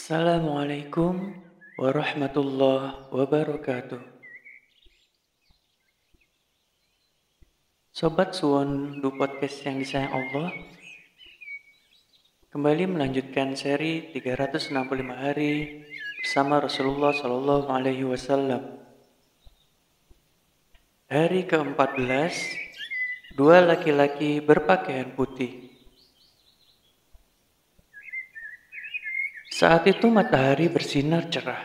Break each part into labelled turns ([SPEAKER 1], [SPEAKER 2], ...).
[SPEAKER 1] Assalamualaikum warahmatullahi wabarakatuh. Sobat Suwon du podcast yang disayang Allah, kembali melanjutkan seri 365 hari bersama Rasulullah Shallallahu Alaihi Wasallam. Hari ke-14, dua laki-laki berpakaian putih. Saat itu matahari bersinar cerah.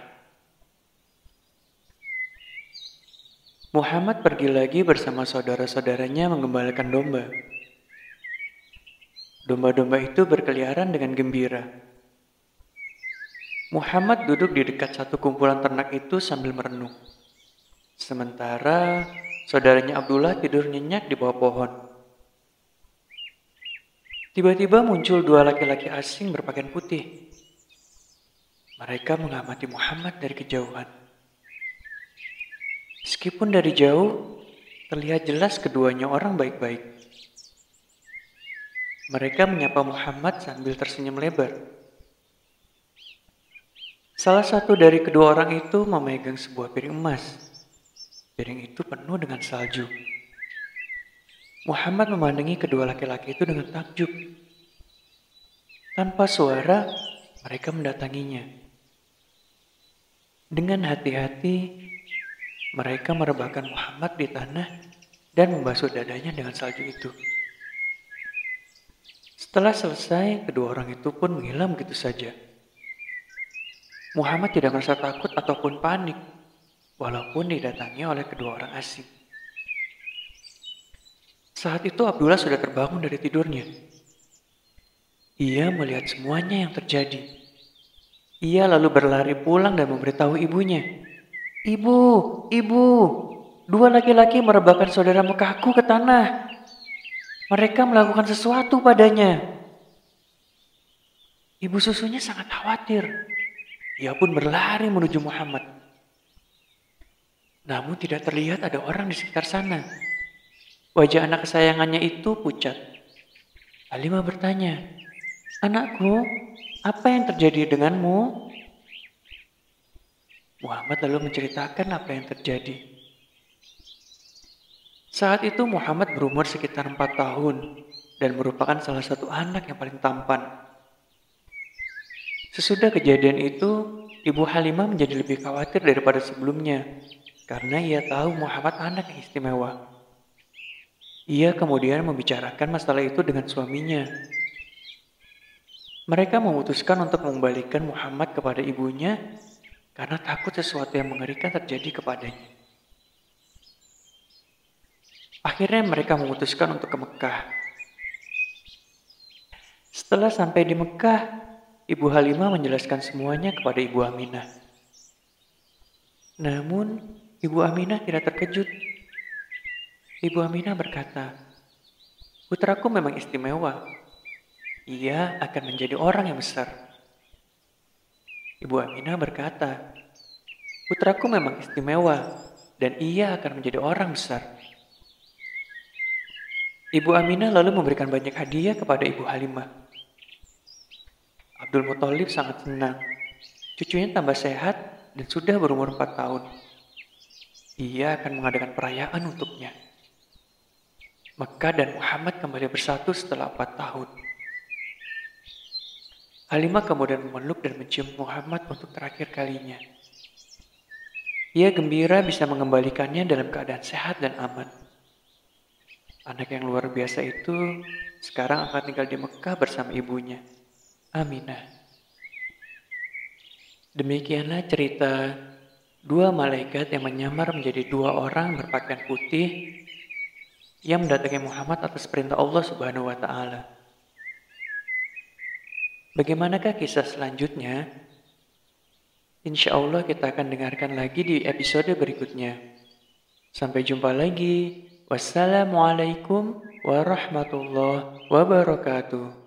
[SPEAKER 1] Muhammad pergi lagi bersama saudara-saudaranya mengembalakan domba. Domba-domba itu berkeliaran dengan gembira. Muhammad duduk di dekat satu kumpulan ternak itu sambil merenung. Sementara saudaranya Abdullah tidur nyenyak di bawah pohon. Tiba-tiba muncul dua laki-laki asing berpakaian putih. Mereka mengamati Muhammad dari kejauhan. Meskipun dari jauh, terlihat jelas keduanya orang baik-baik. Mereka menyapa Muhammad sambil tersenyum lebar. Salah satu dari kedua orang itu memegang sebuah piring emas. Piring itu penuh dengan salju. Muhammad memandangi kedua laki-laki itu dengan takjub. Tanpa suara, mereka mendatanginya. Dengan hati-hati, mereka merebahkan Muhammad di tanah dan membasuh dadanya dengan salju itu. Setelah selesai, kedua orang itu pun menghilang begitu saja. Muhammad tidak merasa takut ataupun panik, walaupun didatangi oleh kedua orang asing. Saat itu Abdullah sudah terbangun dari tidurnya. Ia melihat semuanya yang terjadi. Ia lalu berlari pulang dan memberitahu ibunya. Ibu, ibu, dua laki-laki merebahkan saudara Mekahku ke tanah. Mereka melakukan sesuatu padanya. Ibu susunya sangat khawatir. Ia pun berlari menuju Muhammad. Namun tidak terlihat ada orang di sekitar sana. Wajah anak kesayangannya itu pucat. Alimah bertanya, Anakku, apa yang terjadi denganmu? Muhammad lalu menceritakan apa yang terjadi. Saat itu Muhammad berumur sekitar empat tahun dan merupakan salah satu anak yang paling tampan. Sesudah kejadian itu, Ibu Halimah menjadi lebih khawatir daripada sebelumnya karena ia tahu Muhammad anak yang istimewa. Ia kemudian membicarakan masalah itu dengan suaminya mereka memutuskan untuk mengembalikan Muhammad kepada ibunya karena takut sesuatu yang mengerikan terjadi kepadanya. Akhirnya mereka memutuskan untuk ke Mekah. Setelah sampai di Mekah, Ibu Halimah menjelaskan semuanya kepada Ibu Aminah. Namun, Ibu Aminah tidak terkejut. Ibu Aminah berkata, "Putraku memang istimewa ia akan menjadi orang yang besar. Ibu Aminah berkata, putraku memang istimewa dan ia akan menjadi orang besar. Ibu Aminah lalu memberikan banyak hadiah kepada Ibu Halimah. Abdul Muthalib sangat senang. Cucunya tambah sehat dan sudah berumur 4 tahun. Ia akan mengadakan perayaan untuknya. Mekah dan Muhammad kembali bersatu setelah 4 tahun. Halimah kemudian memeluk dan mencium Muhammad untuk terakhir kalinya. Ia gembira bisa mengembalikannya dalam keadaan sehat dan aman. Anak yang luar biasa itu sekarang akan tinggal di Mekah bersama ibunya, Aminah. Demikianlah cerita dua malaikat yang menyamar menjadi dua orang berpakaian putih yang mendatangi Muhammad atas perintah Allah Subhanahu wa taala. Bagaimanakah kisah selanjutnya? Insya Allah kita akan dengarkan lagi di episode berikutnya. Sampai jumpa lagi. Wassalamualaikum warahmatullahi wabarakatuh.